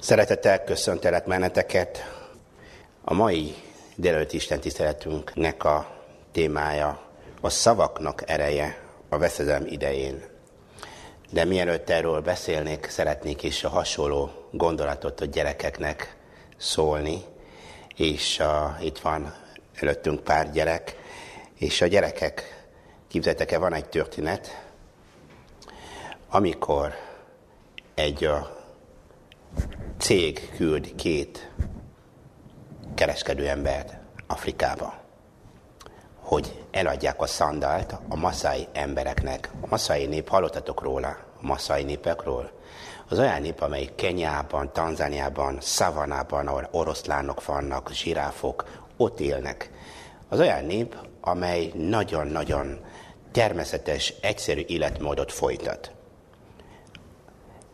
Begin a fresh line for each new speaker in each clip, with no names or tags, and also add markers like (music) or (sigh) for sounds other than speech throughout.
Szeretettel köszöntelek meneteket. A mai délelőtt Isten tiszteletünknek a témája a szavaknak ereje a veszedem idején. De mielőtt erről beszélnék, szeretnék is a hasonló gondolatot a gyerekeknek szólni, és a, itt van előttünk pár gyerek, és a gyerekek, képzeltek-e, van egy történet, amikor egy a cég küld két kereskedő embert Afrikába, hogy eladják a szandált a maszai embereknek. A maszai nép, hallottatok róla, a maszai népekről? Az olyan nép, amely Kenyában, Tanzániában, Szavanában, ahol oroszlánok vannak, zsiráfok, ott élnek. Az olyan nép, amely nagyon-nagyon természetes, egyszerű életmódot folytat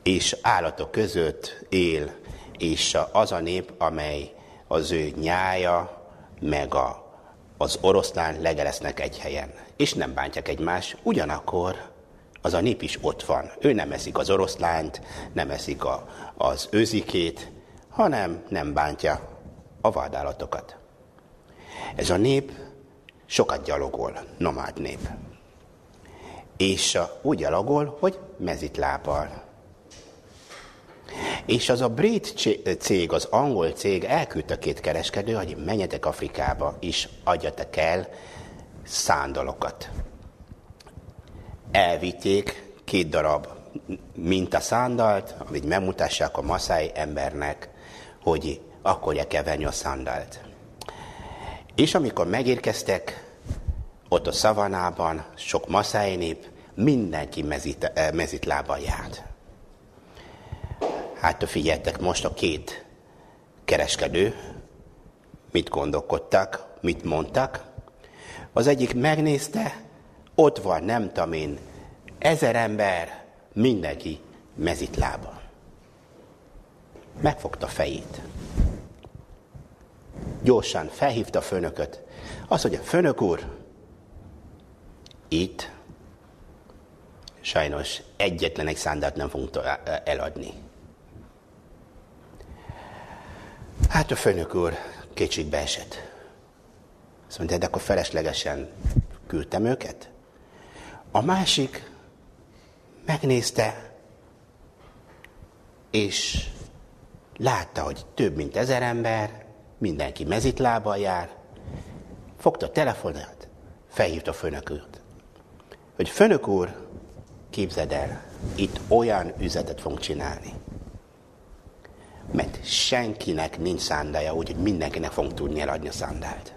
és állatok között él, és az a nép, amely az ő nyája, meg a, az oroszlán legelesznek egy helyen, és nem bántják egymást, ugyanakkor az a nép is ott van. Ő nem eszik az oroszlánt, nem eszik a, az őzikét, hanem nem bántja a vadállatokat. Ez a nép sokat gyalogol, nomád nép. És úgy gyalogol, hogy mezitlábbal. És az a brit cég, az angol cég elküldte két kereskedő, hogy menjetek Afrikába, és adjatok el szándalokat. Elvitték két darab mintaszándalt, amit megmutassák a maszáj embernek, hogy akarják-e venni a szándalt. És amikor megérkeztek, ott a szavanában, sok maszáj nép, mindenki mezit, eh, mezitlába járt. Hát figyeltek most a két kereskedő, mit gondolkodtak, mit mondtak. Az egyik megnézte, ott van, nem tudom én, ezer ember, mindenki mezitlába. Megfogta fejét. Gyorsan felhívta a főnököt. Azt mondja, főnök úr, itt sajnos egyetlen egy szándát nem fogunk eladni. Hát a főnök úr kétségbe esett. Azt mondta, de akkor feleslegesen küldtem őket. A másik megnézte, és látta, hogy több mint ezer ember, mindenki mezitlábbal jár, fogta a telefonát, felhívta a főnök úrt. Hogy főnök úr, képzeld el, itt olyan üzetet fogunk csinálni mert senkinek nincs szándája, úgyhogy mindenkinek fogunk tudni eladni a szándált.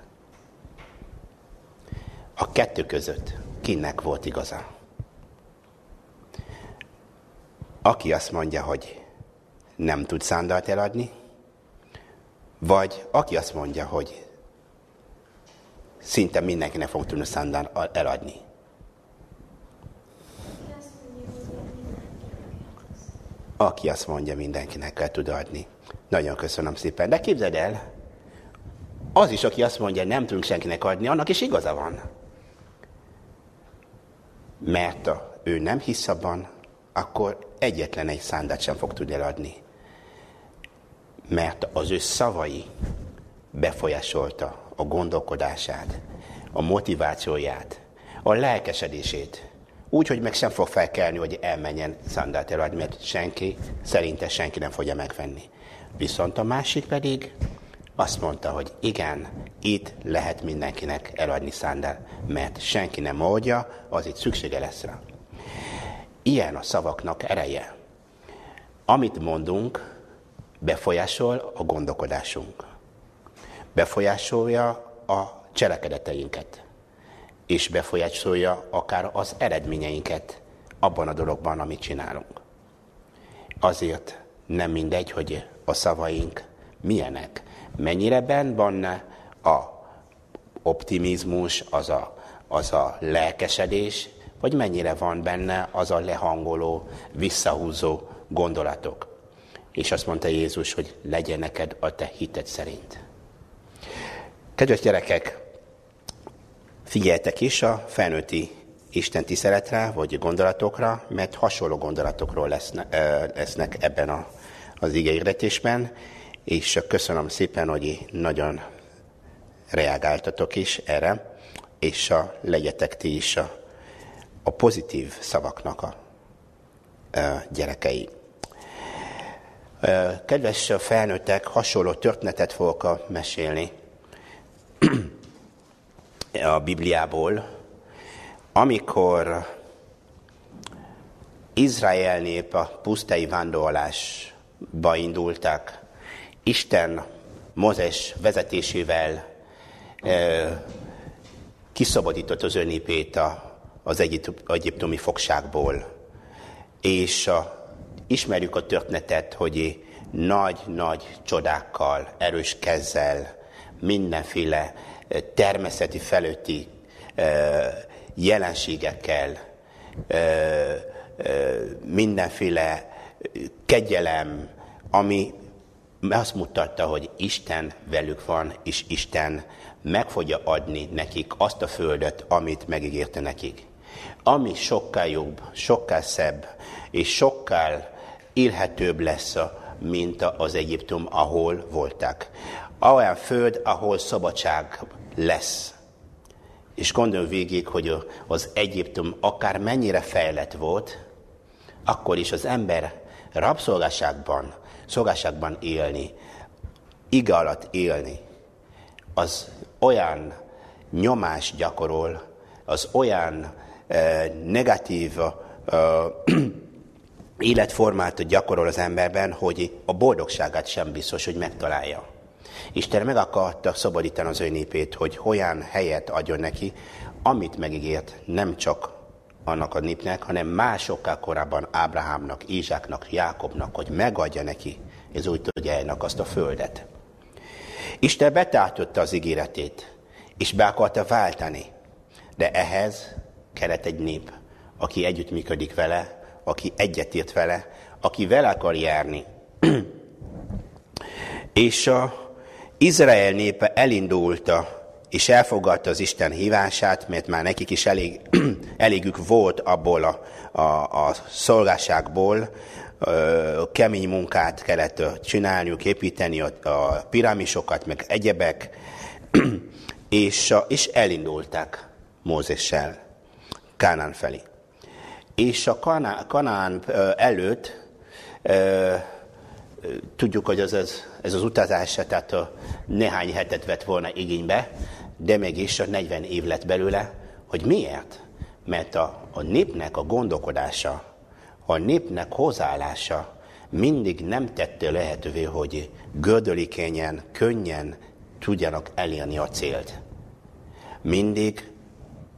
A kettő között kinek volt igaza? Aki azt mondja, hogy nem tud szándált eladni, vagy aki azt mondja, hogy szinte mindenkinek fogunk tudni szándált eladni. Aki azt mondja, mindenkinek el tud adni. Nagyon köszönöm szépen. De képzeld el, az is, aki azt mondja, nem tudunk senkinek adni, annak is igaza van. Mert a, ő nem hisz abban, akkor egyetlen egy szándát sem fog tudni eladni. Mert az ő szavai befolyásolta a gondolkodását, a motivációját, a lelkesedését. Úgy, hogy meg sem fog felkelni, hogy elmenjen szandát eladni, mert senki, szerinte senki nem fogja megvenni. Viszont a másik pedig azt mondta, hogy igen, itt lehet mindenkinek eladni szándál, mert senki nem oldja, az itt szüksége lesz rá. Ilyen a szavaknak ereje. Amit mondunk, befolyásol a gondolkodásunk. Befolyásolja a cselekedeteinket és befolyásolja akár az eredményeinket abban a dologban, amit csinálunk. Azért nem mindegy, hogy a szavaink milyenek. Mennyire benne van a optimizmus, az a, az a lelkesedés, vagy mennyire van benne az a lehangoló, visszahúzó gondolatok. És azt mondta Jézus, hogy legyen neked a te hited szerint. Kedves gyerekek, Figyeltek is a felnőtti Isten tiszteletre, vagy gondolatokra, mert hasonló gondolatokról lesznek, lesznek ebben a, az igényretésben, és köszönöm szépen, hogy nagyon reagáltatok is erre, és a, legyetek ti is a, a pozitív szavaknak a, a gyerekei. Kedves felnőttek, hasonló történetet fogok mesélni (clears throat) a Bibliából, amikor Izrael nép a pusztai vándorlásba indultak, Isten Mozes vezetésével kiszabadított az önépét az egyiptomi fogságból. És a, ismerjük a történetet, hogy nagy-nagy csodákkal, erős kezzel, mindenféle természeti felőtti jelenségekkel, mindenféle kegyelem, ami azt mutatta, hogy Isten velük van, és Isten meg fogja adni nekik azt a földet, amit megígérte nekik. Ami sokkal jobb, sokkal szebb, és sokkal élhetőbb lesz, mint az Egyiptom, ahol voltak. Olyan föld, ahol szabadság lesz. És gondolj végig, hogy az Egyiptom akár mennyire fejlett volt, akkor is az ember rabszolgaságban, szolgáságban élni, ige alatt élni, az olyan nyomás gyakorol, az olyan eh, negatív eh, (clears throat) életformát gyakorol az emberben, hogy a boldogságát sem biztos, hogy megtalálja. Isten meg akarta szabadítani az ő népét, hogy olyan helyet adjon neki, amit megígért nem csak annak a népnek, hanem másokkal korábban Ábrahámnak, Ízsáknak, Jákobnak, hogy megadja neki, ez úgy tudja azt a földet. Isten betartotta az ígéretét, és be akarta váltani, de ehhez kellett egy nép, aki együttműködik vele, aki egyetért vele, aki vele akar járni. (clears throat) és a Izrael népe elindulta, és elfogadta az Isten hívását, mert már nekik is elég, (clears throat) elégük volt abból a, a, a szolgásságból, kemény munkát kellett csinálniuk, építeni a, a piramisokat, meg egyebek, (clears throat) és, és elindultak Mózessel Kánán felé. És a Kanán előtt tudjuk, hogy ez, ez, ez az utazás, tehát a néhány hetet vett volna igénybe, de mégis a 40 év lett belőle, hogy miért? Mert a, a népnek a gondolkodása, a népnek hozzáállása mindig nem tette lehetővé, hogy gördülékenyen, könnyen tudjanak elérni a célt. Mindig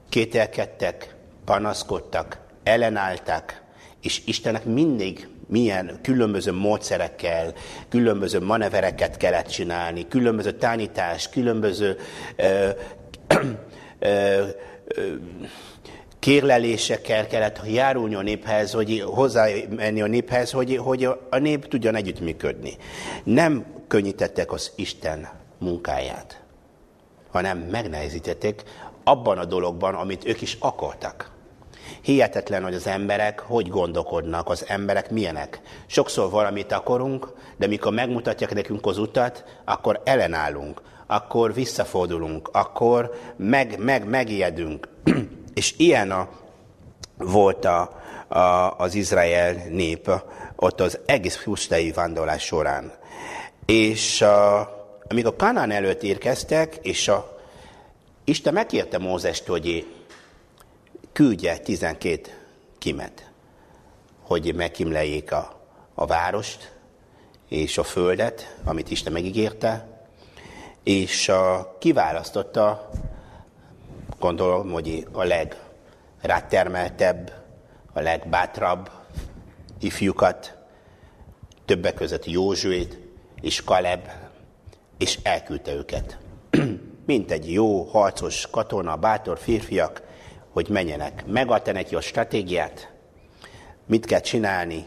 kételkedtek, panaszkodtak, ellenálltak, és Istennek mindig milyen különböző módszerekkel, különböző manevereket kellett csinálni, különböző tanítás, különböző ö, ö, ö, kérlelésekkel kellett járulni a néphez, hogy hozzámenni a néphez, hogy, hogy a nép tudjon együttműködni. Nem könnyítettek az Isten munkáját, hanem megnehezítették abban a dologban, amit ők is akartak. Hihetetlen, hogy az emberek hogy gondolkodnak, az emberek milyenek. Sokszor valamit akarunk, de mikor megmutatják nekünk az utat, akkor ellenállunk, akkor visszafordulunk, akkor meg, meg, megijedünk. (clears throat) És ilyen a, volt a, a, az Izrael nép ott az egész pusztai vándorlás során. És a, amikor Kanán előtt érkeztek, és a, Isten megkérte Mózest, hogy küldje 12 kimet, hogy megkimleljék a, a várost és a földet, amit Isten megígérte, és a, kiválasztotta, gondolom, hogy a legrátermeltebb, a legbátrabb ifjukat, többek között Józsuét és Kaleb, és elküldte őket. (clears throat) Mint egy jó, harcos katona, bátor férfiak, hogy menjenek. Megadta neki a stratégiát, mit kell csinálni,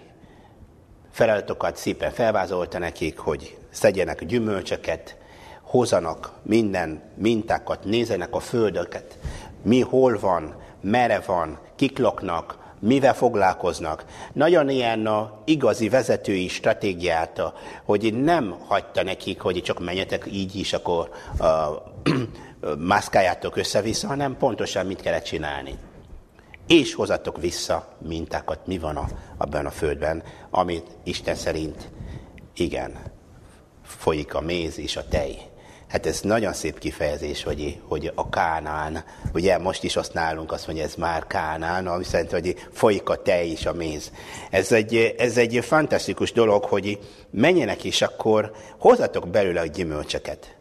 feladatokat szépen felvázolta nekik, hogy szedjenek gyümölcsöket, hozanak minden mintákat, nézenek a földöket, mi hol van, merre van, kik laknak, mivel foglalkoznak. Nagyon ilyen a igazi vezetői stratégiát, hogy nem hagyta nekik, hogy csak menjetek így is, akkor uh, mászkáljátok össze-vissza, hanem pontosan mit kellett csinálni. És hozatok vissza mintákat, mi van a, abban a földben, amit Isten szerint igen, folyik a méz és a tej. Hát ez nagyon szép kifejezés, hogy, hogy a Kánán, ugye most is azt nálunk azt mondja, ez már Kánán, ami szerint, hogy folyik a tej és a méz. Ez egy, ez egy fantasztikus dolog, hogy menjenek és akkor hozzatok belőle a gyümölcseket.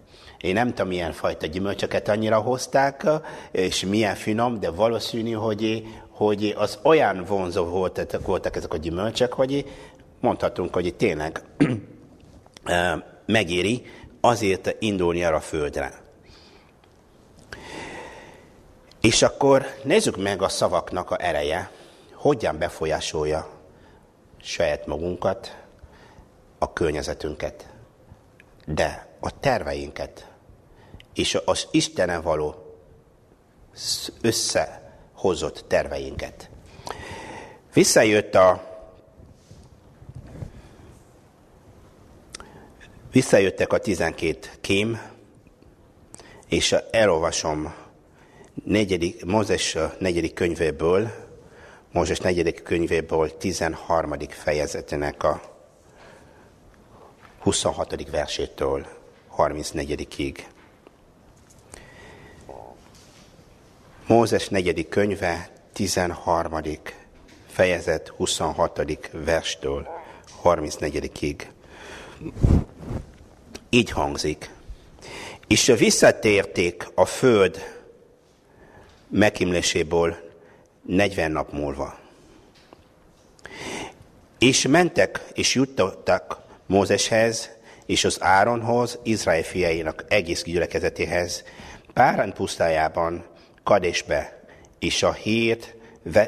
Én nem tudom, milyen fajta gyümölcsöket annyira hozták, és milyen finom, de valószínű, hogy, hogy az olyan vonzó voltak, voltak ezek a gyümölcsök, hogy mondhatunk, hogy tényleg megéri azért indulni arra a földre. És akkor nézzük meg a szavaknak a ereje, hogyan befolyásolja saját magunkat, a környezetünket, de a terveinket, és az Istenen való összehozott terveinket. Visszajött a Visszajöttek a tizenkét kém, és elolvasom negyedik, Mózes negyedik könyvéből, Mózes negyedik könyvéből 13. fejezetének a 26. versétől 34-ig. Mózes negyedik könyve, 13. fejezet 26. verstől 34-ig. Így hangzik. És visszatérték a föld megimléséből 40 nap múlva. És mentek és jutottak Mózeshez, és az Áronhoz, Izrael fiainak egész gyülekezetéhez, Párán pusztájában, Kadésbe, és a hírt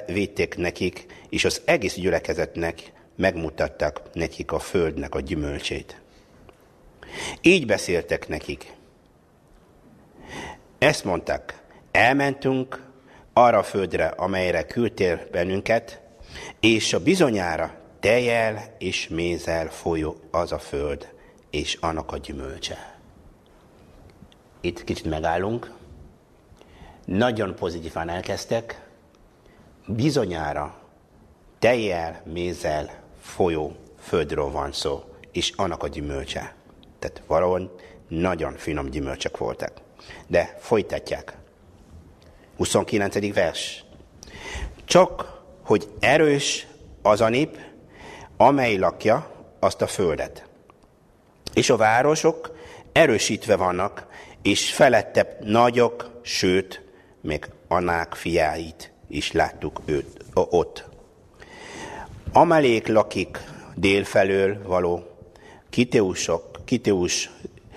vitték nekik, és az egész gyülekezetnek megmutattak nekik a földnek a gyümölcsét. Így beszéltek nekik. Ezt mondták, elmentünk arra a földre, amelyre küldtél bennünket, és a bizonyára tejel és mézel folyó az a föld, és annak a gyümölcse. Itt kicsit megállunk. Nagyon pozitívan elkezdtek. Bizonyára tejel, mézel folyó földről van szó, és annak a gyümölcse. Tehát valahogy nagyon finom gyümölcsök voltak. De folytatják. 29. vers. Csak, hogy erős az a nép, amely lakja azt a földet. És a városok erősítve vannak, és felettebb nagyok, sőt, még Anák fiáit is láttuk őt, ott. Amelék lakik délfelől való, Kiteusok, Kiteus,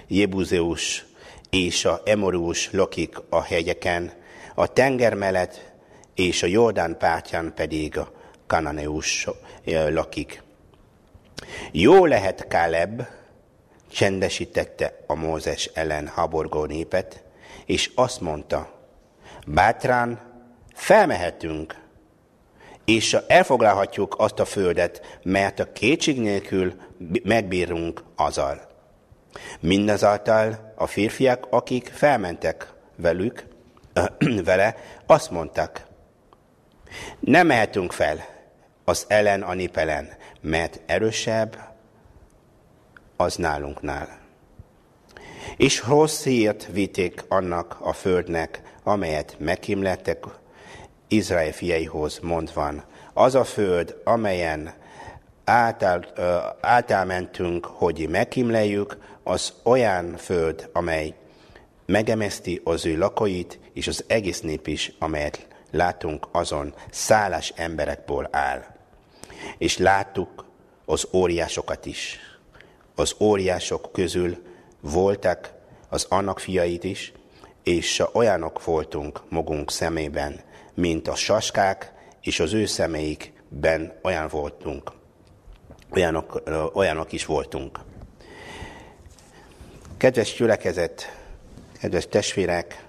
Jebuzeus és a Emorús lakik a hegyeken, a tenger mellett és a Jordán pártján pedig a Kananeus lakik. Jó lehet Káleb, csendesítette a Mózes ellen haborgó népet, és azt mondta, bátrán felmehetünk, és elfoglalhatjuk azt a földet, mert a kétség nélkül megbírunk azal. Mindazáltal a férfiak, akik felmentek velük, (clears throat) vele, azt mondták, nem mehetünk fel az ellen a nép mert erősebb az nálunknál. És rossz hírt vitték annak a földnek, amelyet megkímlettek Izrael fiaihoz mondvan, az a föld, amelyen által, hogy megkímleljük, az olyan föld, amely megemeszti az ő lakóit, és az egész nép is, amelyet látunk azon szállás emberekből áll. És láttuk az óriásokat is. Az óriások közül voltak az annak fiait is, és olyanok voltunk magunk szemében, mint a saskák, és az ő szemeikben olyan voltunk. Olyanok, olyanok is voltunk. Kedves gyülekezet, kedves testvérek,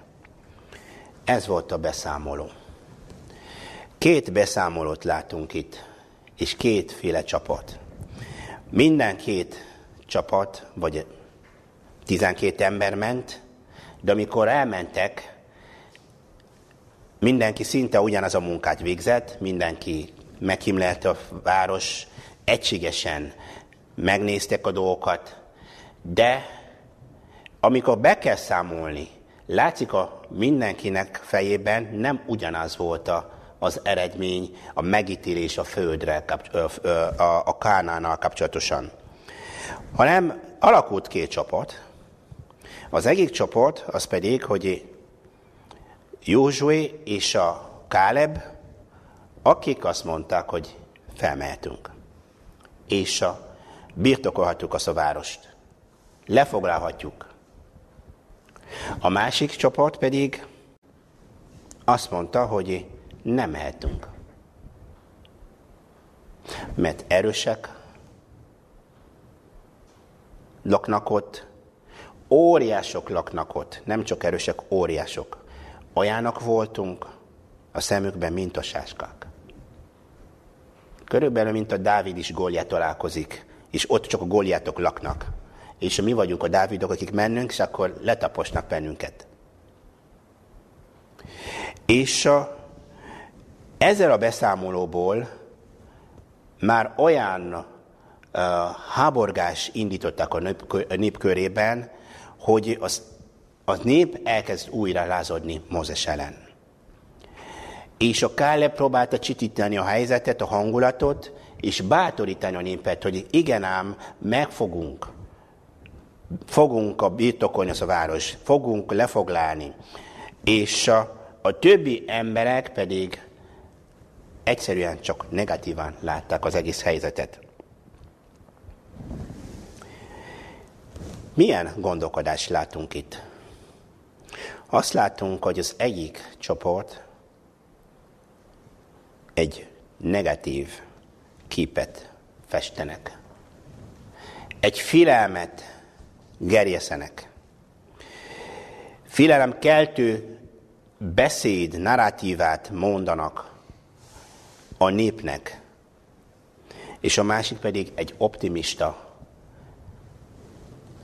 ez volt a beszámoló. Két beszámolót látunk itt, és kétféle csapat. Minden két csapat, vagy 12 ember ment, de amikor elmentek, mindenki szinte ugyanaz a munkát végzett, mindenki meghimlelte a város, egységesen megnéztek a dolgokat, de amikor be kell számolni, látszik a mindenkinek fejében nem ugyanaz volt a, az eredmény, a megítélés a földre, a, a Kánánnal kapcsolatosan. Hanem alakult két csapat. Az egyik csoport az pedig, hogy Józsué és a Káleb, akik azt mondták, hogy felmehetünk. És a, birtokolhatjuk azt a várost. Lefoglalhatjuk. A másik csoport pedig azt mondta, hogy nem mehetünk. Mert erősek, laknak ott, óriások laknak ott, nem csak erősek, óriások. Olyanak voltunk a szemükben, mint a sáskák. Körülbelül, mint a Dávid is Góliát találkozik, és ott csak a Góliátok laknak. És mi vagyunk a Dávidok, akik mennünk, és akkor letaposnak bennünket. És a, ezzel a beszámolóból már olyan uh, háborgás indítottak a nép, a nép körében, hogy az, a nép elkezd újra lázadni Mózes ellen. És a Kále próbálta csitítani a helyzetet, a hangulatot, és bátorítani a népet, hogy igen ám, megfogunk. Fogunk a birtokolni az a város, fogunk lefoglalni. És a, a többi emberek pedig egyszerűen csak negatívan látták az egész helyzetet. Milyen gondolkodást látunk itt? Azt látunk, hogy az egyik csoport egy negatív képet festenek. Egy filelmet gerjeszenek. keltő beszéd, narratívát mondanak a népnek, és a másik pedig egy optimista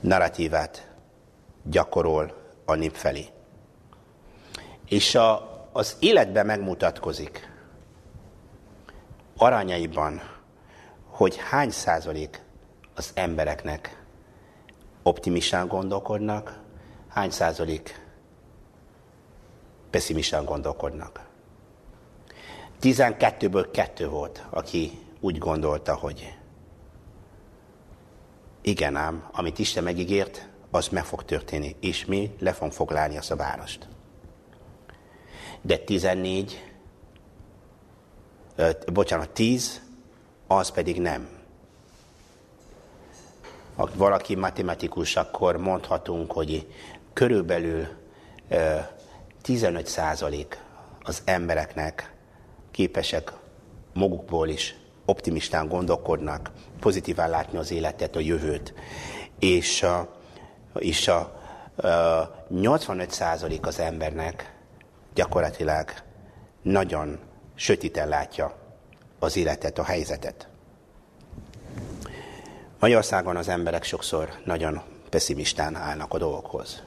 narratívát gyakorol a nép felé. És a, az életben megmutatkozik arányaiban, hogy hány százalék az embereknek optimistán gondolkodnak, hány százalék pessimistán gondolkodnak. 12-ből kettő volt, aki úgy gondolta, hogy igen ám, amit Isten megígért, az meg fog történni, és mi le fogunk foglalni azt a várost. De 14, ö, bocsánat, 10, az pedig nem. Ha valaki matematikus, akkor mondhatunk, hogy körülbelül ö, 15 százalék az embereknek képesek magukból is optimistán gondolkodnak, pozitíván látni az életet, a jövőt. És a, és a, a 85% az embernek gyakorlatilag nagyon sötéten látja az életet, a helyzetet. Magyarországon az emberek sokszor nagyon pessimistán állnak a dolgokhoz.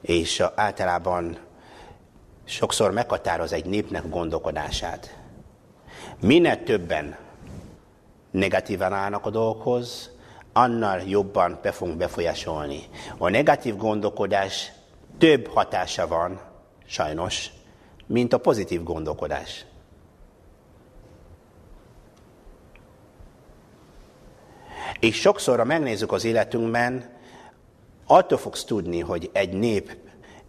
És általában sokszor meghatároz egy népnek gondolkodását. Minél többen negatívan állnak a dolgokhoz, annál jobban be fogunk befolyásolni. A negatív gondolkodás több hatása van, sajnos, mint a pozitív gondolkodás. És sokszor, ha megnézzük az életünkben, attól fogsz tudni, hogy egy nép,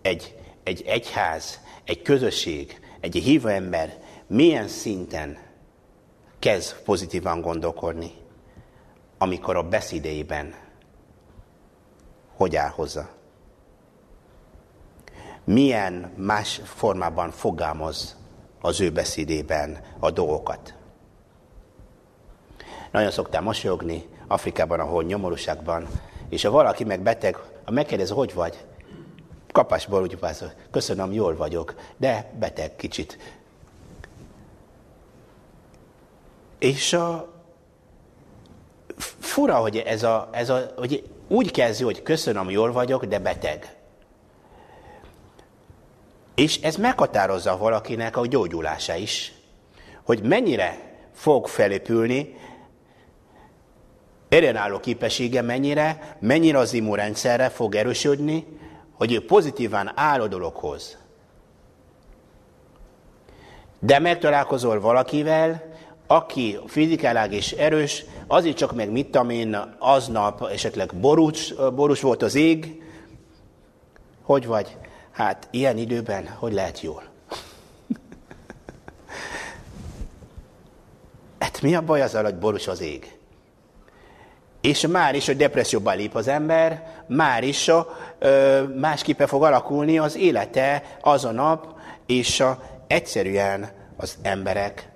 egy, egy egyház, egy közösség, egy hívő ember milyen szinten kezd pozitívan gondolkodni, amikor a beszédeiben hogy áll hozzá. Milyen más formában fogalmaz az ő beszédében a dolgokat. Nagyon szoktam mosolyogni Afrikában, ahol nyomorúságban, és ha valaki meg beteg, ha megkérdez, hogy vagy, kapásból úgy válaszol, köszönöm, jól vagyok, de beteg kicsit. És a, fura, hogy ez a, ez a hogy úgy kezdő, hogy köszönöm, jól vagyok, de beteg. És ez meghatározza valakinek a gyógyulása is, hogy mennyire fog felépülni, ellenálló képessége mennyire, mennyire az immunrendszerre fog erősödni, hogy ő pozitívan áll a dologhoz. De megtalálkozol valakivel, aki fizikailag is erős, azért csak meg mit tudom én, aznap esetleg borús, borús volt az ég, hogy vagy? Hát ilyen időben hogy lehet jól? hát mi a baj azzal, hogy borús az ég? És már is a depresszióban lép az ember, már is ö, másképpen fog alakulni az élete az a nap, és a, egyszerűen az emberek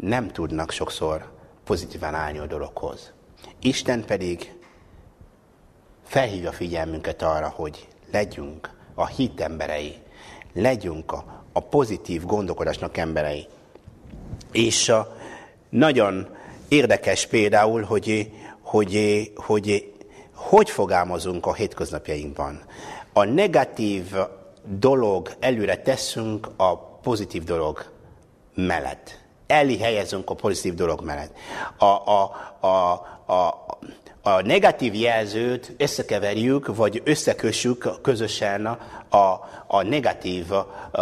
nem tudnak sokszor pozitívan állni a dologhoz. Isten pedig felhívja figyelmünket arra, hogy legyünk a hit emberei, legyünk a, a pozitív gondolkodásnak emberei. És a, nagyon érdekes például, hogy hogy, hogy hogy fogalmazunk a hétköznapjainkban. A negatív dolog előre teszünk a pozitív dolog mellett. Elé helyezünk a pozitív dolog mellett. A, a, a, a, a negatív jelzőt összekeverjük, vagy összekössük közösen a, a negatív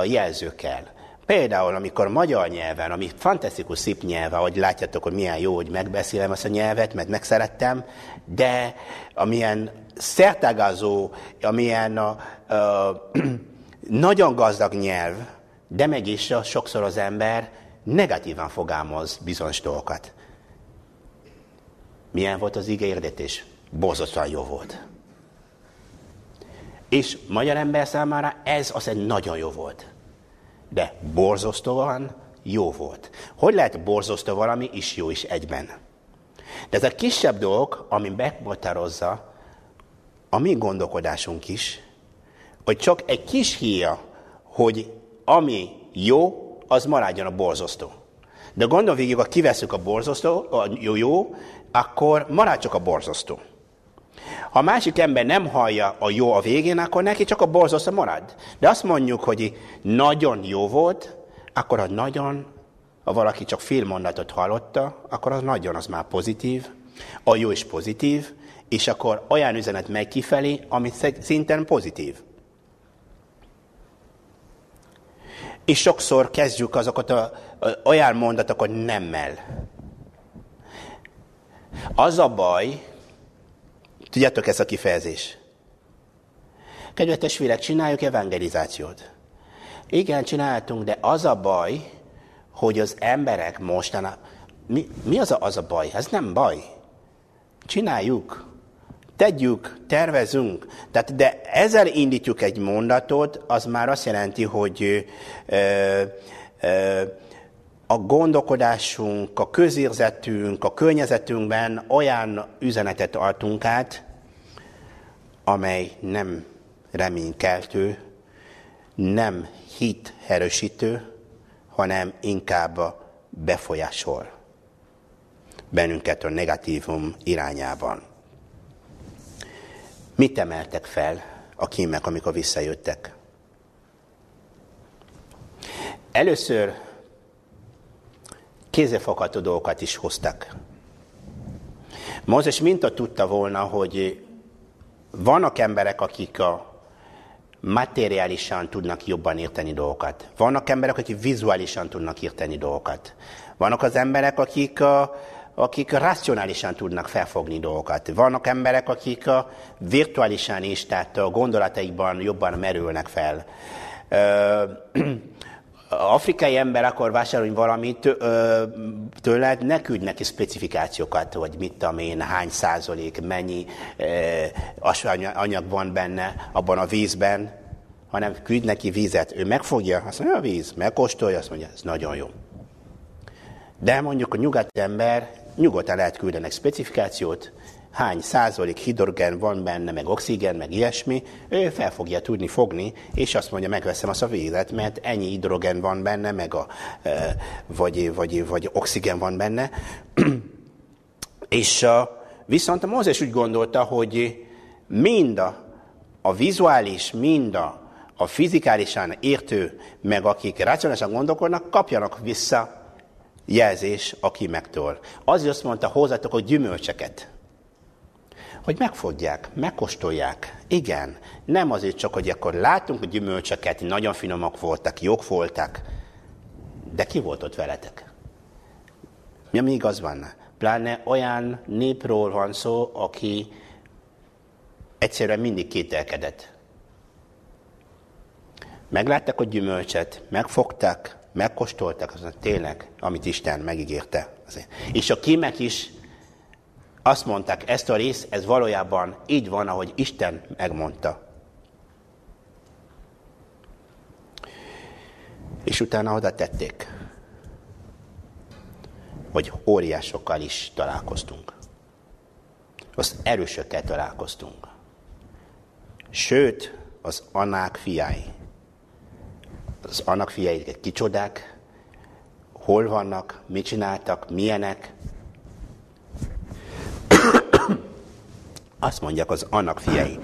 jelzőkkel. Például, amikor magyar nyelven, ami fantasztikus szép nyelve, hogy látjátok, hogy milyen jó, hogy megbeszélem ezt a nyelvet, mert megszerettem, de amilyen szertágazó, amilyen a, (clears throat) nagyon gazdag nyelv, de mégis sokszor az ember negatívan fogalmaz bizonyos dolgokat. Milyen volt az ígérdetés? Borzasztóan jó volt. És magyar ember számára ez az egy nagyon jó volt de borzasztóan jó volt. Hogy lehet borzasztó valami is jó is egyben? De ez a kisebb dolog, ami meghatározza a mi gondolkodásunk is, hogy csak egy kis híja, hogy ami jó, az maradjon a borzasztó. De gondol végig, ha kiveszünk a borzasztó, a jó, jó, akkor marad csak a borzasztó. Ha a másik ember nem hallja a jó a végén, akkor neki csak a borzasztó marad. De azt mondjuk, hogy nagyon jó volt, akkor a nagyon, ha valaki csak fél mondatot hallotta, akkor az nagyon az már pozitív, a jó is pozitív, és akkor olyan üzenet megy kifelé, ami szinten pozitív. És sokszor kezdjük azokat a, a, olyan mondatokat nemmel. Az a baj, Tudjátok ezt a kifejezés? Kedves testvérek, csináljuk evangelizációt. Igen, csináltunk, de az a baj, hogy az emberek mostanában... Mi, mi az, a, az a baj? Ez nem baj. Csináljuk. Tegyük, tervezünk. Tehát, de ezzel indítjuk egy mondatot, az már azt jelenti, hogy ö, ö, a gondolkodásunk, a közérzetünk, a környezetünkben olyan üzenetet adtunk át, amely nem reménykeltő, nem hit erősítő, hanem inkább befolyásol bennünket a negatívum irányában. Mit emeltek fel a kímek, amikor visszajöttek? Először kézefogható dolgokat is hoztak. Mózes minta tudta volna, hogy vannak emberek, akik a materiálisan tudnak jobban érteni dolgokat. Vannak emberek, akik vizuálisan tudnak érteni dolgokat. Vannak az emberek, akik, a, akik racionálisan tudnak felfogni dolgokat. Vannak emberek, akik a virtuálisan is, tehát a gondolataikban jobban merülnek fel. (clears throat) afrikai ember akar vásárolni valamit tőled, ne küldj neki specifikációkat, hogy mit tudom én, hány százalék, mennyi anyag van benne abban a vízben, hanem küld neki vízet. Ő megfogja, azt mondja, a víz, megkóstolja, azt mondja, ez nagyon jó. De mondjuk a nyugati ember nyugodtan lehet küldenek specifikációt, hány százalék hidrogen van benne, meg oxigén, meg ilyesmi, ő fel fogja tudni fogni, és azt mondja, megveszem azt a vizet, mert ennyi hidrogen van benne, meg a, vagy, vagy, vagy oxigén van benne. (clears throat) és viszont a Mózes úgy gondolta, hogy mind a, a vizuális, mind a, a fizikálisan értő, meg akik racionálisan gondolkodnak, kapjanak vissza jelzés a kimektől. Azért azt mondta, hozzatok a gyümölcseket hogy megfogják, megkóstolják. Igen, nem azért csak, hogy akkor látunk a gyümölcseket, nagyon finomak voltak, jók voltak, de ki volt ott veletek? Mi, ami igaz van? Pláne olyan népről van szó, aki egyszerűen mindig kételkedett. Meglátták a gyümölcset, megfogták, megkóstoltak, az tényleg, amit Isten megígérte. És a kémek is azt mondták, ezt a rész, ez valójában így van, ahogy Isten megmondta. És utána oda tették, hogy óriásokkal is találkoztunk. Az erősökkel találkoztunk. Sőt, az anák fiái. Az annak fiái kicsodák, hol vannak, mit csináltak, milyenek, Azt mondják az annak fiai.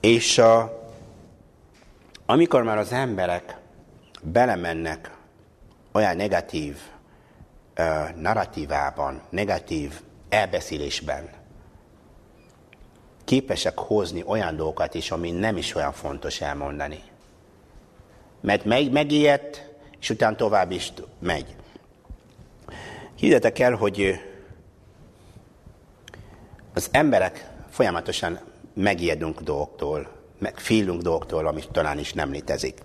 És a, amikor már az emberek belemennek olyan negatív uh, narratívában, negatív elbeszélésben, képesek hozni olyan dolgokat is, ami nem is olyan fontos elmondani. Mert meg, megijedt, és utána tovább is megy. Higgyétek el, hogy az emberek folyamatosan megijedünk dolgoktól, meg félünk dolgoktól, amit talán is nem létezik.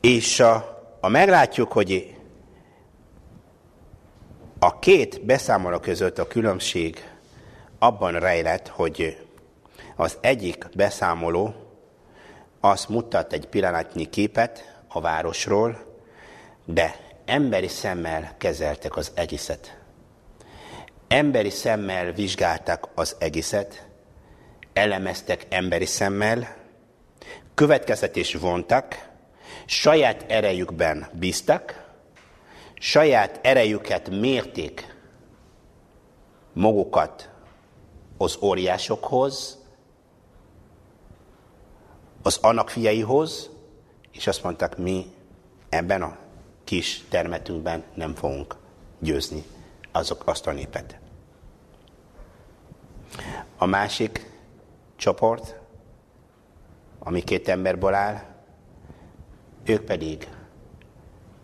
És a, a meglátjuk, hogy a két beszámoló között a különbség abban rejlett, hogy az egyik beszámoló azt mutat egy pillanatnyi képet a városról, de emberi szemmel kezeltek az egészet. Emberi szemmel vizsgálták az egészet, elemeztek emberi szemmel, következtetés vontak, saját erejükben bíztak, saját erejüket mérték magukat az óriásokhoz, az annak fiaihoz, és azt mondták, mi ebben a kis termetünkben nem fogunk győzni azok azt a népet. A másik csoport, ami két emberből áll, ők pedig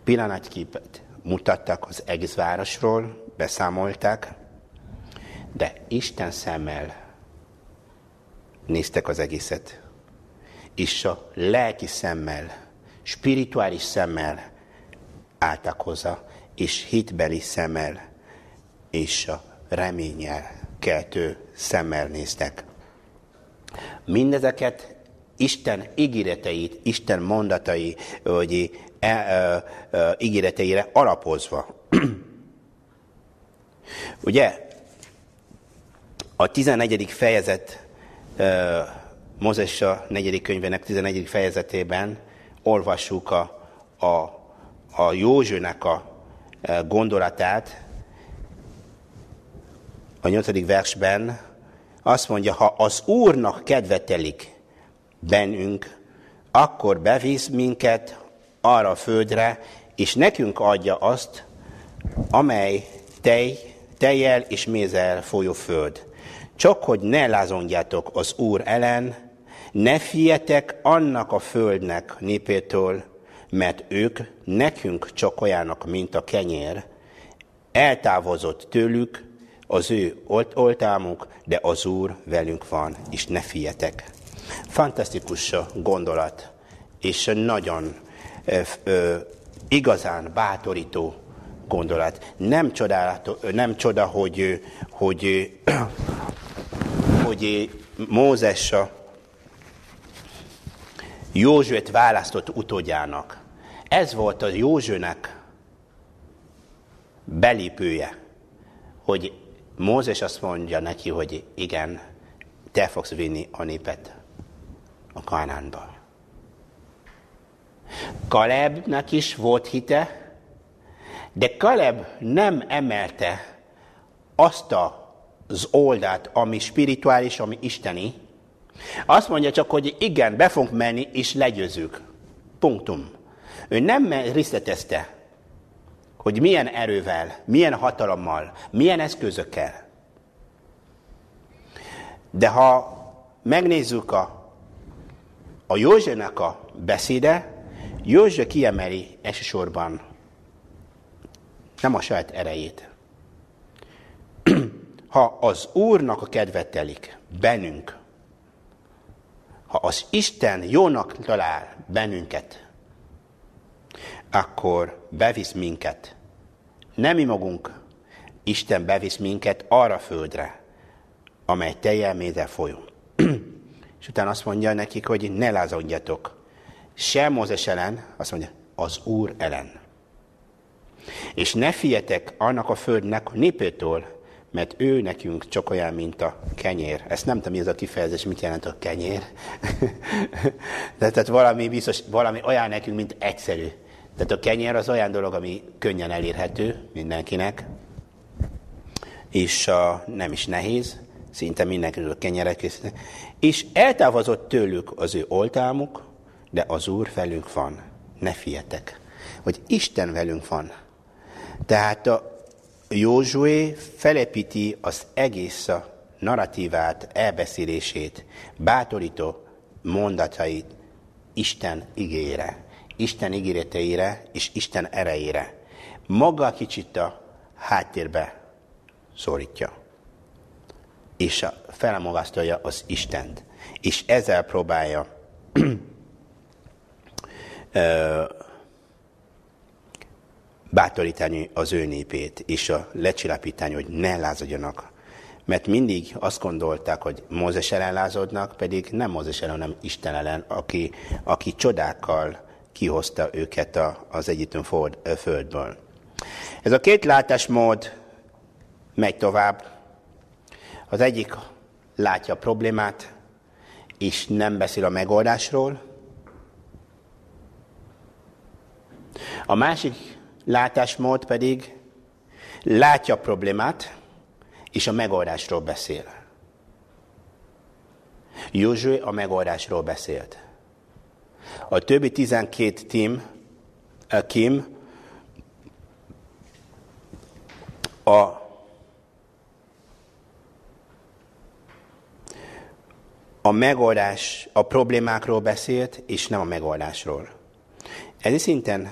pillanatképet mutattak az egész városról, beszámolták, de Isten szemmel néztek az egészet. És a lelki szemmel, spirituális szemmel álltak hozzá, és hitbeli szemmel, és a reményel keltő szemmel néztek. Mindezeket Isten ígéreteit, Isten mondatai, vagy e, e, e, ígéreteire alapozva. (clears throat) Ugye, a 11. fejezet, e, Mózes a 4. könyvének 11. fejezetében olvassuk a, a, a Józsőnek a gondolatát, a nyolcadik versben azt mondja, ha az Úrnak kedvetelik bennünk, akkor bevisz minket arra a földre, és nekünk adja azt, amely tej, tejjel és mézzel folyó föld. Csak hogy ne lázongjátok az Úr ellen, ne fietek annak a földnek népétől, mert ők nekünk csak olyanok, mint a kenyér. Eltávozott tőlük, az ő oltalmuk, de az Úr velünk van, és ne fietek. Fantasztikus gondolat, és nagyon ö, ö, igazán bátorító gondolat. Nem, nem csoda, hogy, hogy, hogy Mózes Józsuet választott utódjának. Ez volt a Józsunak belépője hogy Mózes azt mondja neki, hogy igen, te fogsz vinni a népet a Kánánba. Kalebnek is volt hite, de Kaleb nem emelte azt az oldalt, ami spirituális, ami isteni. Azt mondja csak, hogy igen, be fogunk menni, és legyőzünk. Punktum. Ő nem részletezte, hogy milyen erővel, milyen hatalommal, milyen eszközökkel. De ha megnézzük a, a Józsefnek a beszéde, József kiemeli elsősorban nem a saját erejét. (clears throat) ha az Úrnak a kedvet telik bennünk, ha az Isten jónak talál bennünket, akkor bevisz minket. Nem mi magunk, Isten bevisz minket arra a földre, amely teljel méde folyó. (clears throat) És utána azt mondja nekik, hogy ne lázadjatok. Se Mózes ellen, azt mondja, az Úr ellen. És ne fietek annak a földnek népétől, mert ő nekünk csak olyan, mint a kenyér. Ezt nem tudom, mi ez a kifejezés, mit jelent a kenyér. (laughs) De tehát valami biztos, valami olyan nekünk, mint egyszerű. Tehát a kenyér az olyan dolog, ami könnyen elérhető mindenkinek, és uh, nem is nehéz, szinte a kenyeret készíteni. És eltávozott tőlük az ő oltalmuk, de az Úr velünk van. Ne fietek, hogy Isten velünk van. Tehát a Józsué felepíti az egész narratívát, elbeszélését, bátorító mondatait Isten igére. Isten ígéreteire és Isten erejére. Maga kicsit a háttérbe szorítja. És felemogasztalja az Istent. És ezzel próbálja (clears throat) bátorítani az ő népét, és a lecsilapítani, hogy ne lázadjanak. Mert mindig azt gondolták, hogy Mózes ellen lázadnak, pedig nem Mózes ellen, hanem Isten ellen, aki, aki csodákkal kihozta őket a, az Egyiptom földből. Ez a két látásmód megy tovább. Az egyik látja a problémát, és nem beszél a megoldásról. A másik látásmód pedig látja a problémát, és a megoldásról beszél. Józsué a megoldásról beszélt. A többi 12 tím, a Kim a a megoldás, a problémákról beszélt, és nem a megoldásról. Ez szinten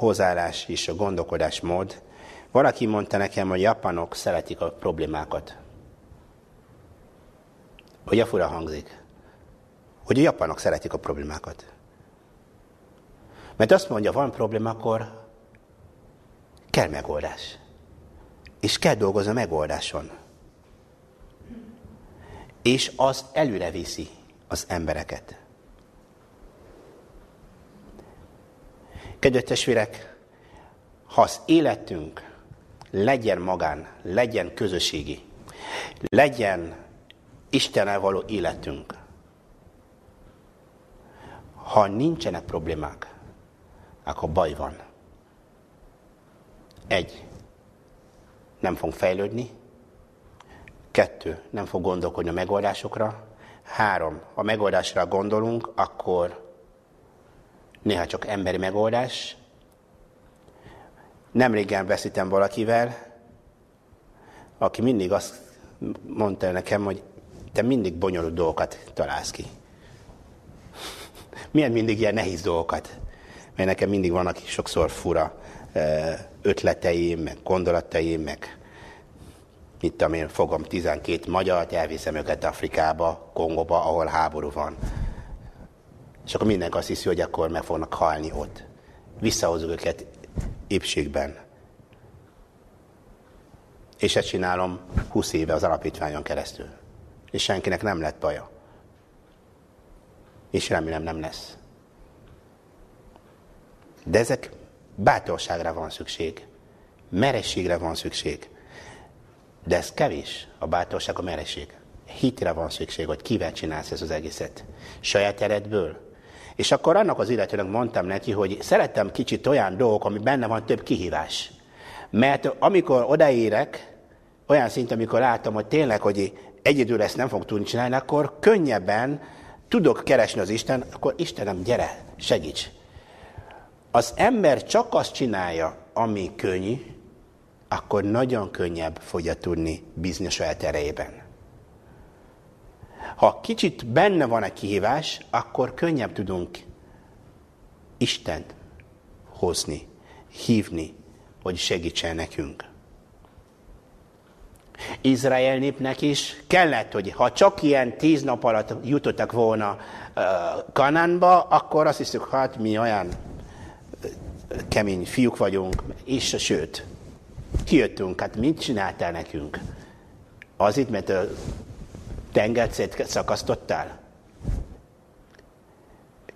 hozzáállás és a gondolkodásmód. Valaki mondta nekem, hogy japanok szeretik a problémákat. Hogy a fura hangzik. Hogy a japanok szeretik a problémákat. Mert azt mondja, van probléma, akkor kell megoldás. És kell dolgozni a megoldáson. És az előre viszi az embereket. Kedves testvérek, ha az életünk legyen magán, legyen közösségi, legyen Istennel való életünk, ha nincsenek problémák, akkor baj van. Egy, nem fog fejlődni. Kettő, nem fog gondolkodni a megoldásokra. Három, ha megoldásra gondolunk, akkor néha csak emberi megoldás. Nem régen beszéltem valakivel, aki mindig azt mondta nekem, hogy te mindig bonyolult dolgokat találsz ki. Milyen mindig ilyen nehéz dolgokat? Mert nekem mindig vannak sokszor fura ötleteim, meg gondolataim, meg mit tudom én, fogom 12 magyart, elviszem őket Afrikába, Kongóba, ahol háború van. És akkor mindenki azt hiszi, hogy akkor meg fognak halni ott. Visszahozok őket épségben. És ezt csinálom 20 éve az alapítványon keresztül. És senkinek nem lett baja. És remélem nem lesz. De ezek bátorságra van szükség. Merességre van szükség. De ez kevés, a bátorság, a mereség. Hitre van szükség, hogy kivel csinálsz ez az egészet. Saját eredből. És akkor annak az illetőnek mondtam neki, hogy szerettem kicsit olyan dolgok, ami benne van több kihívás. Mert amikor odaérek, olyan szint, amikor látom, hogy tényleg, hogy egyedül ezt nem fog tudni csinálni, akkor könnyebben tudok keresni az Isten, akkor Istenem, gyere, segíts. Az ember csak azt csinálja, ami könnyű, akkor nagyon könnyebb fogja tudni bízni a saját erejében. Ha kicsit benne van egy kihívás, akkor könnyebb tudunk Istent hozni, hívni, hogy segítsen nekünk. Izrael népnek is kellett, hogy ha csak ilyen tíz nap alatt jutottak volna uh, Kanánba, akkor azt hiszük, hát mi olyan kemény fiúk vagyunk, és sőt, kijöttünk, hát mit csináltál nekünk? Az itt, mert a tengert szakasztottál?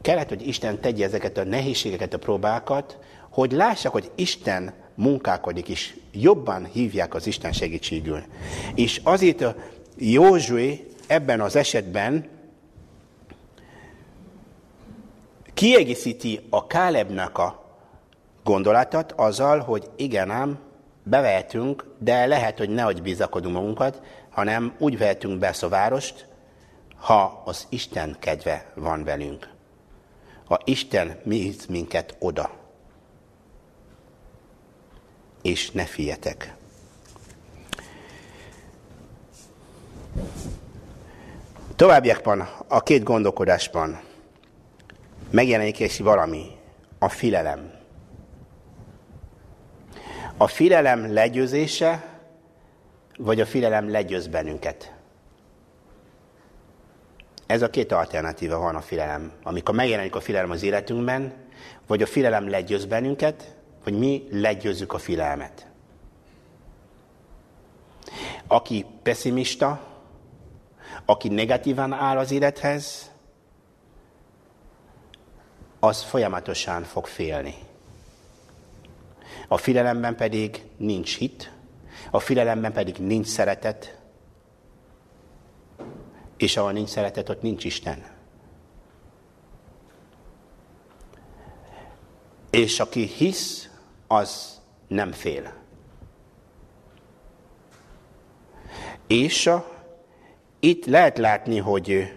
Kellett, hogy Isten tegye ezeket a nehézségeket, a próbákat, hogy lássák, hogy Isten munkálkodik, és jobban hívják az Isten segítségül. És azért a Józsué ebben az esetben kiegészíti a Kálebnek a gondolatot azzal, hogy igen ám, bevehetünk, de lehet, hogy nehogy bizakodunk magunkat, hanem úgy vehetünk be a várost, ha az Isten kedve van velünk. Ha Isten mi minket oda. És ne féljetek. Továbbiakban, a két gondolkodásban megjelenik és valami, a filelem. A filelem legyőzése, vagy a filelem legyőz bennünket. Ez a két alternatíva van a filelem. Amikor megjelenik a filelem az életünkben, vagy a filelem legyőz bennünket, vagy mi legyőzzük a filelmet. Aki pessimista, aki negatívan áll az élethez, az folyamatosan fog félni. A filelemben pedig nincs hit, a filelemben pedig nincs szeretet, és ahol nincs szeretet, ott nincs Isten. És aki hisz, az nem fél. És a, itt lehet látni, hogy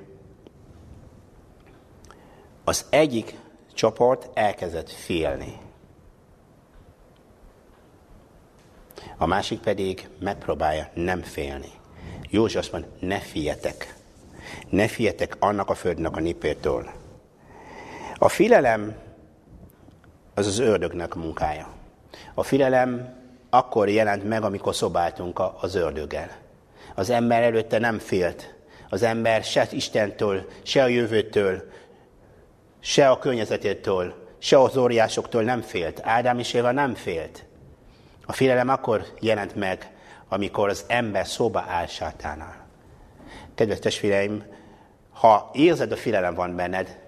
az egyik csoport elkezdett félni. A másik pedig megpróbálja nem félni. József azt mondja, ne féljetek. Ne féljetek annak a földnek a népétől. A filelem az az ördögnek munkája. A filelem akkor jelent meg, amikor szobáltunk az ördöggel. Az ember előtte nem félt. Az ember se Istentől, se a jövőtől, se a környezetétől, se az óriásoktól nem félt. Ádám és Éva nem félt. A félelem akkor jelent meg, amikor az ember szóba áll sátánál. Kedves testvéreim, ha érzed, a félelem van benned,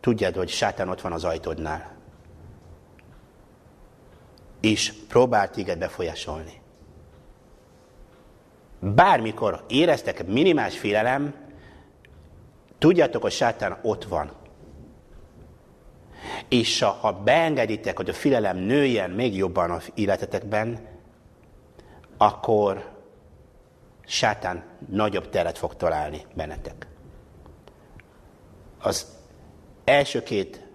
tudjad, hogy sátán ott van az ajtódnál. És próbál téged befolyásolni. Bármikor éreztek minimális félelem, tudjátok, hogy sátán ott van. És ha beengeditek, hogy a félelem nőjen még jobban az életetekben, akkor sátán nagyobb teret fog találni bennetek. Az első két,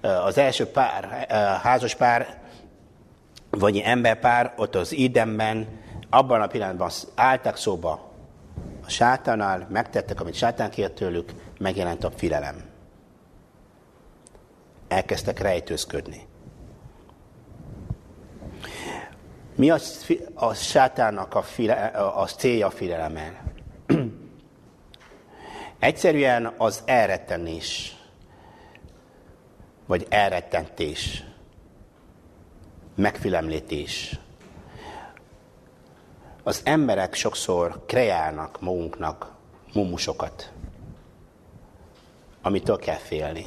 az első pár, házas pár, vagy emberpár ott az Édenben, abban a pillanatban álltak szóba a sátánál, megtettek, amit sátán kért tőlük, megjelent a filelem. Elkezdtek rejtőzködni. Mi az, a sátának a, file, a célja a filelemen? (clears throat) Egyszerűen az elrettenés, vagy elrettentés, megfilemlítés. Az emberek sokszor kreálnak magunknak mumusokat, amitől kell félni.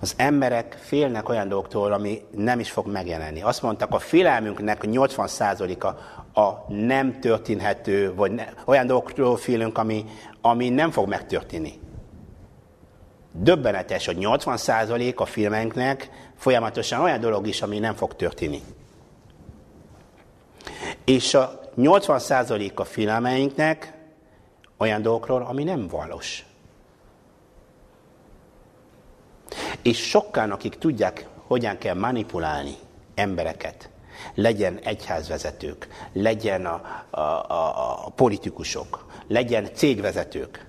Az emberek félnek olyan dolgoktól, ami nem is fog megjelenni. Azt mondtak, a félelmünknek 80%-a a nem történhető, vagy ne, olyan dolgokról félünk, ami, ami nem fog megtörténni. Döbbenetes, hogy 80% a filmeknek folyamatosan olyan dolog is, ami nem fog történni. És a 80% a filmeinknek olyan dolgokról, ami nem valós. És sokan, akik tudják, hogyan kell manipulálni embereket, legyen egyházvezetők, legyen a, a, a, a politikusok, legyen cégvezetők,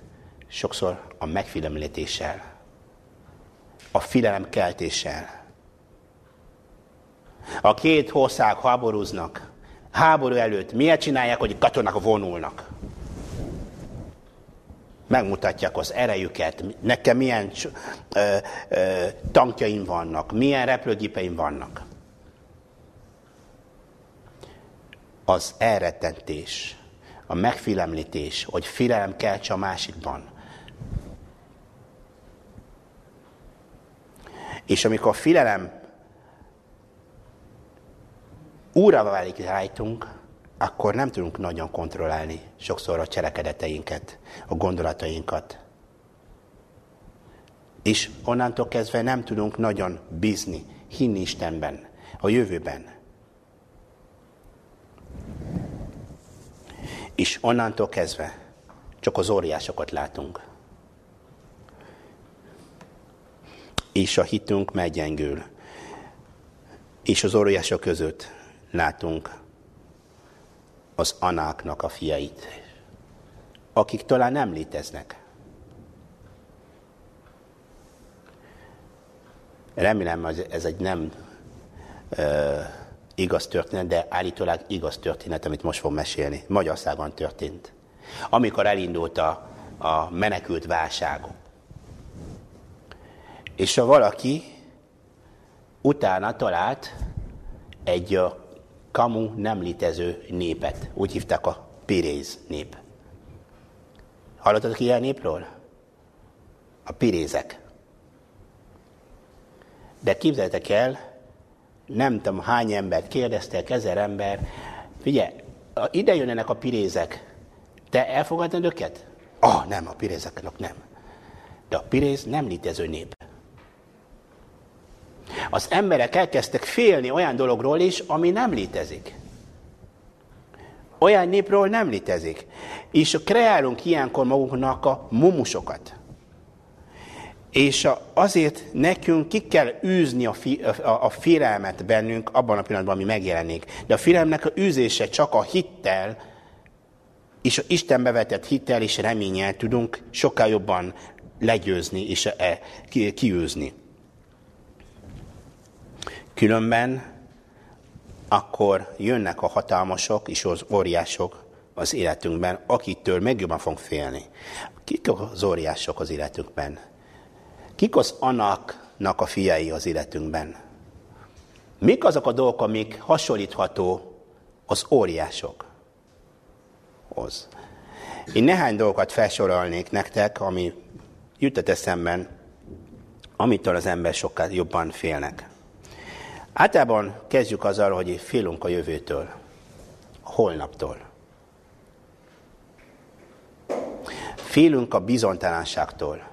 sokszor a megfélemlítéssel, a filelemkeltéssel. A két ország háborúznak, háború előtt miért csinálják, hogy katonák vonulnak? Megmutatják az erejüket, nekem milyen ö, ö, tankjaim vannak, milyen repülőgépeim vannak. Az elrettentés, a megfilemlítés, hogy filelem kelts a másikban. És amikor a filelem úrra válik rajtunk, akkor nem tudunk nagyon kontrollálni sokszor a cselekedeteinket, a gondolatainkat. És onnantól kezdve nem tudunk nagyon bízni, hinni Istenben, a jövőben. És onnantól kezdve csak az óriásokat látunk. És a hitünk meggyengül. És az óriások között látunk az anáknak a fiait, akik talán nem léteznek. Remélem, hogy ez egy nem ö, igaz történet, de állítólag igaz történet, amit most fog mesélni. Magyarországon történt. Amikor elindult a, a menekült válság. És ha valaki utána talált egy kamu nem létező népet. Úgy hívták a Piréz nép. Hallottatok ilyen népről? A pirézek. De képzeljétek el, nem tudom hány embert kérdeztek, ezer ember, figyelj, ide jönnek a pirézek, te elfogadod őket? Ah, nem, a pirézeknek nem. De a piréz nem létező nép az emberek elkezdtek félni olyan dologról is, ami nem létezik. Olyan népről nem létezik. És kreálunk ilyenkor magunknak a mumusokat. És azért nekünk ki kell űzni a, fi, a, a félelmet bennünk abban a pillanatban, ami megjelenik. De a félelmnek a űzése csak a hittel, és a Istenbe vetett hittel és reménnyel tudunk sokkal jobban legyőzni és e, kiűzni. Különben akkor jönnek a hatalmasok és az óriások az életünkben, akitől meg jobban fogunk félni. Kik az óriások az életünkben? Kik az anaknak a fiai az életünkben? Mik azok a dolgok, amik hasonlítható az óriásokhoz? Én néhány dolgokat felsorolnék nektek, ami jutott eszemben, amitől az ember sokkal jobban félnek. Általában kezdjük azzal, hogy félünk a jövőtől, a holnaptól. Félünk a bizonytalanságtól.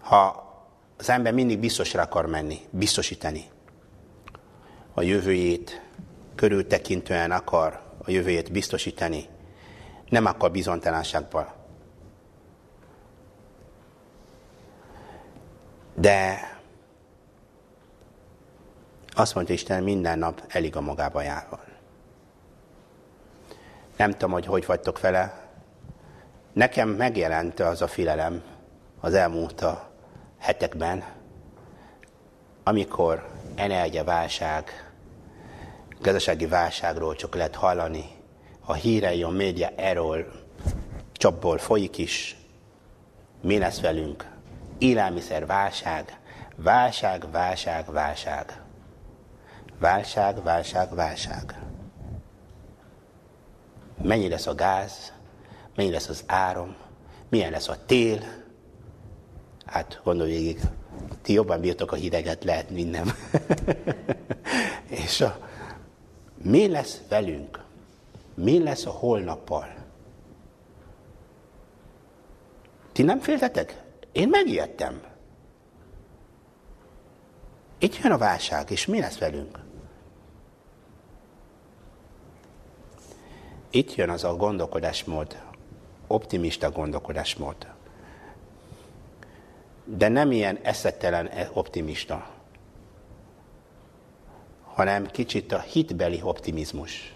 Ha az ember mindig biztosra akar menni, biztosítani a jövőjét, körültekintően akar a jövőjét biztosítani, nem akar bizonytalanságban. De azt mondta Isten, minden nap elég a magába járva. Nem tudom, hogy hogy vagytok vele. Nekem megjelent az a filelem az elmúlt a hetekben, amikor energiaválság, gazdasági válságról csak lehet hallani, a hírei, a média erről csapból folyik is, mi lesz velünk, élelmiszer válság, válság, válság, válság. Válság, válság, válság. Mennyi lesz a gáz, mennyi lesz az áram, milyen lesz a tél. Hát gondolj végig, ti jobban bírtok a hideget, lehet, mint nem. (laughs) és, a, Mi lesz velünk? Mi lesz a holnappal? Ti nem féltetek? Én megijedtem. Itt jön a válság, és mi lesz velünk? Itt jön az a gondolkodásmód, optimista gondolkodásmód. De nem ilyen eszettelen optimista, hanem kicsit a hitbeli optimizmus.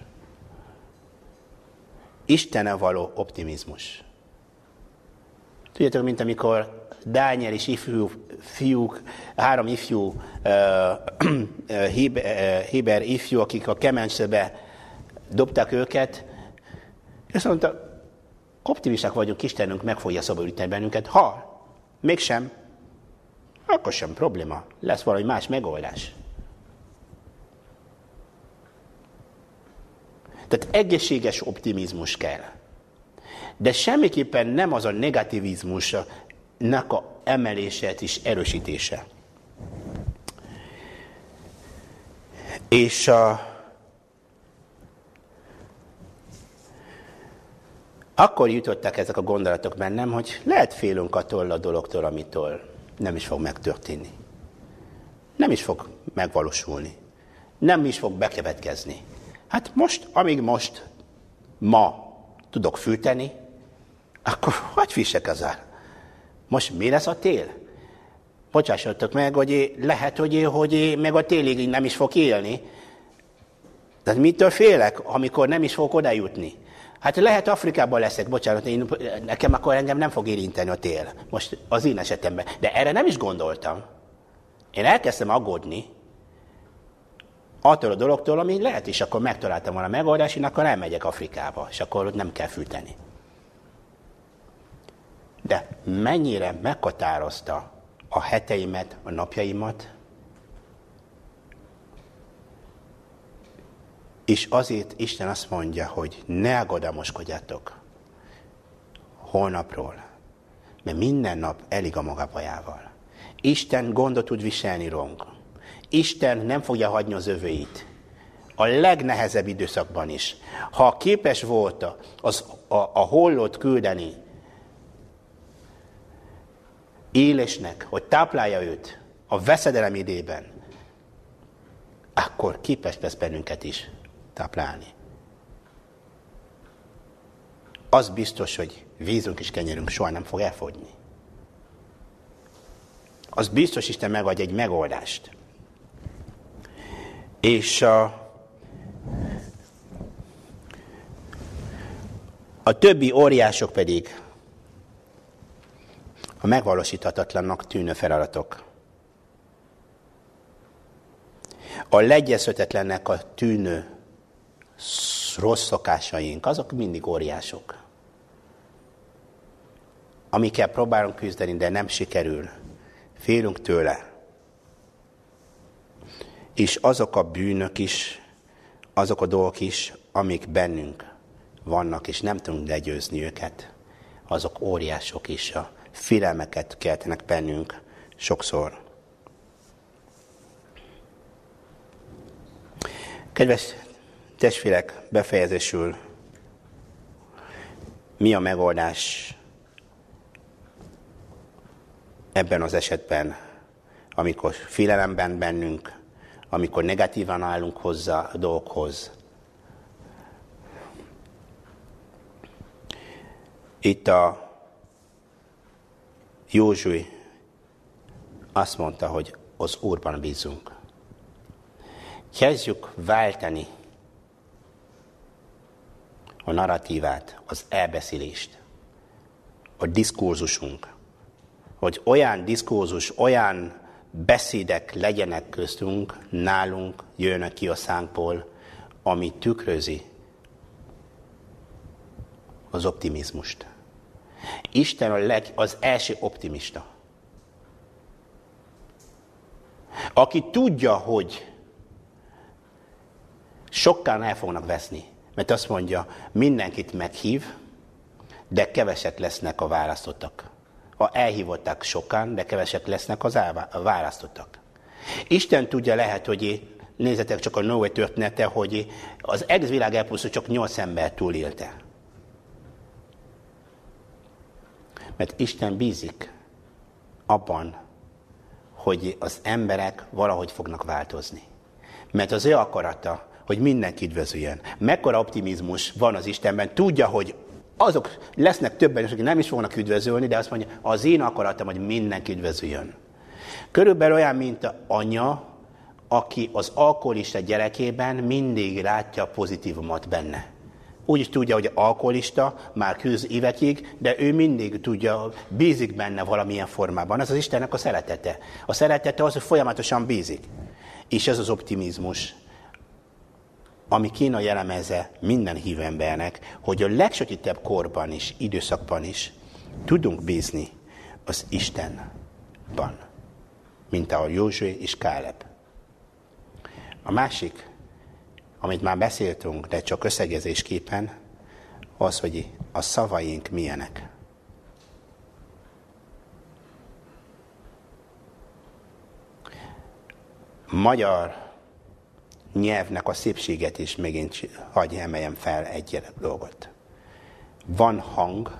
Istene való optimizmus. Tudjátok, mint amikor Dániel és ifjú fiúk, három ifjú, uh, Héber ifjú, akik a kemencsebe dobták őket, és mondta, optimisták vagyunk, Istenünk meg fogja szabadítani bennünket. Ha mégsem, akkor sem probléma. Lesz valami más megoldás. Tehát egészséges optimizmus kell. De semmiképpen nem az a negativizmusnak a emelése és erősítése. És a, akkor jutottak ezek a gondolatok bennem, hogy lehet félünk attól a dologtól, amitől nem is fog megtörténni. Nem is fog megvalósulni. Nem is fog bekevetkezni. Hát most, amíg most, ma tudok fűteni, akkor hogy fissek ezzel? Most mi lesz a tél? Bocsássatok meg, hogy lehet, hogy, hogy meg a télig nem is fog élni. De mitől félek, amikor nem is fogok oda jutni? Hát lehet Afrikában leszek, bocsánat, én, nekem akkor engem nem fog érinteni a tél. Most az én esetemben. De erre nem is gondoltam. Én elkezdtem aggódni, attól a dologtól, ami lehet, és akkor megtaláltam volna megoldást, én akkor elmegyek Afrikába, és akkor ott nem kell fűteni. De mennyire meghatározta a heteimet, a napjaimat, és azért Isten azt mondja, hogy ne aggodalmaskodjatok holnapról, mert minden nap elég a maga bajával. Isten gondot tud viselni rólunk. Isten nem fogja hagyni az öveit. A legnehezebb időszakban is. Ha képes volt az, a, a hollót küldeni élesnek, hogy táplálja őt a veszedelem idében, akkor képes lesz bennünket is táplálni. Az biztos, hogy vízünk és kenyerünk soha nem fog elfogyni. Az biztos Isten megadj egy megoldást. És a, a többi óriások pedig a megvalósíthatatlannak tűnő feladatok. A legyezhetetlennek a tűnő rossz szokásaink, azok mindig óriások. Amikkel próbálunk küzdeni, de nem sikerül. Félünk tőle. És azok a bűnök is, azok a dolgok is, amik bennünk vannak, és nem tudunk legyőzni őket, azok óriások is, a félelmeket keltenek bennünk sokszor. Kedves testvérek, befejezésül mi a megoldás ebben az esetben, amikor félelemben bennünk, amikor negatívan állunk hozzá a dolgokhoz. Itt a Józsui azt mondta, hogy az Úrban bízunk. Kezdjük váltani a narratívát, az elbeszélést, a diskurzusunk, hogy olyan diskurzus, olyan beszédek legyenek köztünk, nálunk jönnek ki a szánkból, ami tükrözi az optimizmust. Isten a leg, az első optimista. Aki tudja, hogy sokkal el fognak veszni, mert azt mondja, mindenkit meghív, de kevesek lesznek a választottak. A elhívottak sokan, de kevesek lesznek az a választottak. Isten tudja lehet, hogy nézzetek csak a Noé története, hogy az egész világ elpusztult, csak nyolc ember túlélte. Mert Isten bízik abban, hogy az emberek valahogy fognak változni. Mert az ő akarata, hogy mindenki üdvözüljön. Mekkora optimizmus van az Istenben, tudja, hogy azok lesznek többen, akik nem is fognak üdvözölni, de azt mondja, az én akaratom, hogy mindenki üdvözüljön. Körülbelül olyan, mint a anya, aki az alkoholista gyerekében mindig látja a pozitívumot benne. Úgy is tudja, hogy alkoholista, már küzd évekig, de ő mindig tudja, bízik benne valamilyen formában. Ez az Istennek a szeretete. A szeretete az, hogy folyamatosan bízik. És ez az optimizmus, ami kéne jellemezze minden hívembernek, hogy a legsötétebb korban is, időszakban is tudunk bízni az Istenban, mint a Józsué és Káleb. A másik, amit már beszéltünk, de csak összegezésképpen, az, hogy a szavaink milyenek. Magyar nyelvnek a szépséget is megint hagyj emeljem fel egy dolgot. Van hang,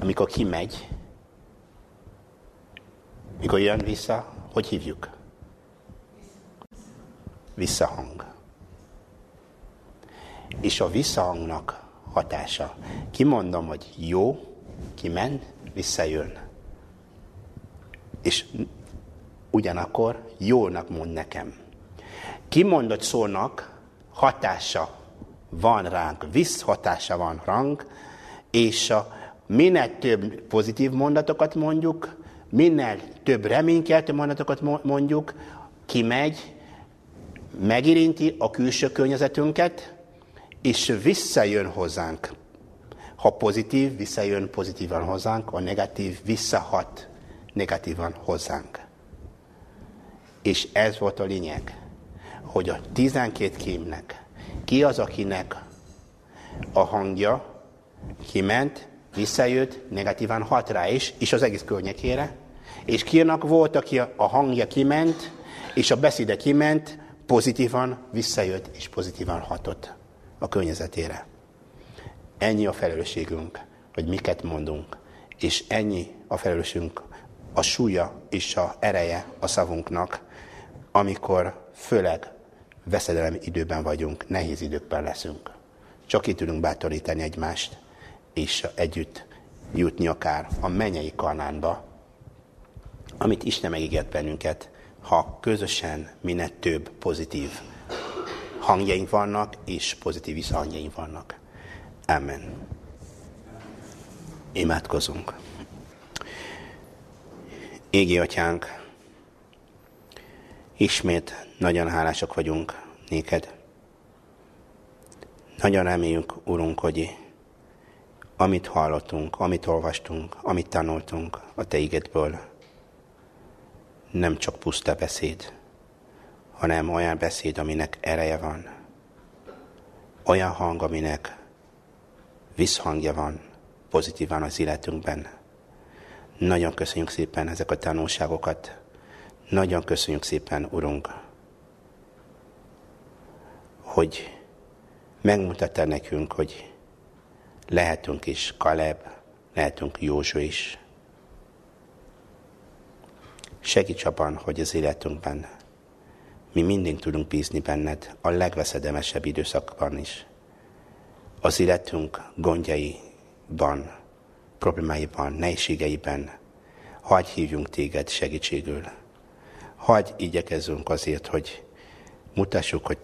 amikor kimegy, mikor jön vissza, hogy hívjuk? Visszahang. És a visszahangnak hatása. Kimondom, hogy jó, kimen, visszajön. És ugyanakkor jónak mond nekem kimondott szónak hatása van ránk, visszhatása van ránk, és a minél több pozitív mondatokat mondjuk, minél több reménykeltő mondatokat mondjuk, kimegy, megérinti a külső környezetünket, és visszajön hozzánk. Ha pozitív, visszajön pozitívan hozzánk, a negatív visszahat negatívan hozzánk. És ez volt a lényeg hogy a 12 kémnek ki az, akinek a hangja kiment, visszajött, negatívan hat rá is, és az egész környékére, és kinak volt, aki a hangja kiment, és a beszéde kiment, pozitívan visszajött, és pozitívan hatott a környezetére. Ennyi a felelősségünk, hogy miket mondunk, és ennyi a felelősségünk, a súlya és a ereje a szavunknak, amikor főleg veszedelem időben vagyunk, nehéz időkben leszünk. Csak itt tudunk bátorítani egymást, és együtt jutni akár a mennyei kanánba, amit Isten megígért bennünket, ha közösen minél több pozitív hangjaink vannak, és pozitív visszahangjaink vannak. Amen. Imádkozunk. Égi atyánk, ismét nagyon hálásak vagyunk néked. Nagyon reméljük, Urunk, hogy amit hallottunk, amit olvastunk, amit tanultunk a Te igedből, nem csak puszta beszéd, hanem olyan beszéd, aminek ereje van. Olyan hang, aminek visszhangja van pozitívan az életünkben. Nagyon köszönjük szépen ezek a tanulságokat. Nagyon köszönjük szépen, Urunk, hogy megmutatta nekünk, hogy lehetünk is Kaleb, lehetünk Józsó is. Segíts abban, hogy az életünkben mi mindig tudunk bízni benned a legveszedemesebb időszakban is. Az életünk gondjaiban, problémáiban, nehézségeiben, hagyj hívjunk téged segítségül. Hagyj igyekezzünk azért, hogy mutassuk, hogy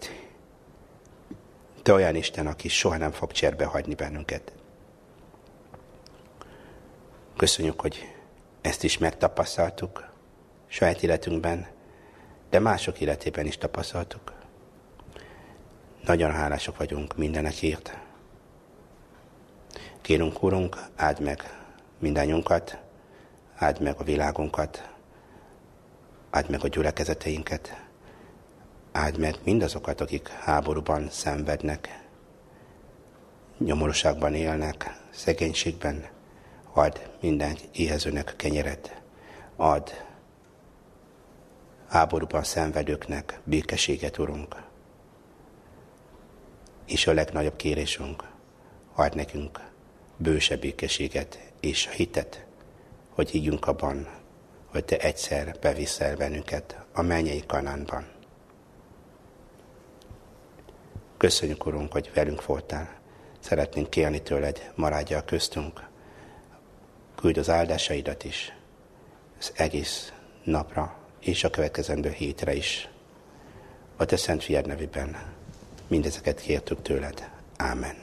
te olyan Isten, aki soha nem fog cserbe hagyni bennünket. Köszönjük, hogy ezt is megtapasztaltuk saját életünkben, de mások életében is tapasztaltuk. Nagyon hálások vagyunk mindenekért. Kérünk, Urunk, áld meg mindannyiunkat, áld meg a világunkat, áld meg a gyülekezeteinket, áld meg mindazokat, akik háborúban szenvednek, nyomorúságban élnek, szegénységben, ad minden éhezőnek kenyeret, ad háborúban szenvedőknek békességet, Urunk. És a legnagyobb kérésünk, adj nekünk bősebb békességet és hitet, hogy higgyünk abban, hogy Te egyszer beviszel bennünket a mennyei kanánban. Köszönjük, Urunk, hogy velünk voltál. Szeretnénk kérni tőled, maradja a köztünk. Küld az áldásaidat is, az egész napra és a következendő hétre is. A Te Szent Fiad nevében mindezeket kértük tőled. Ámen.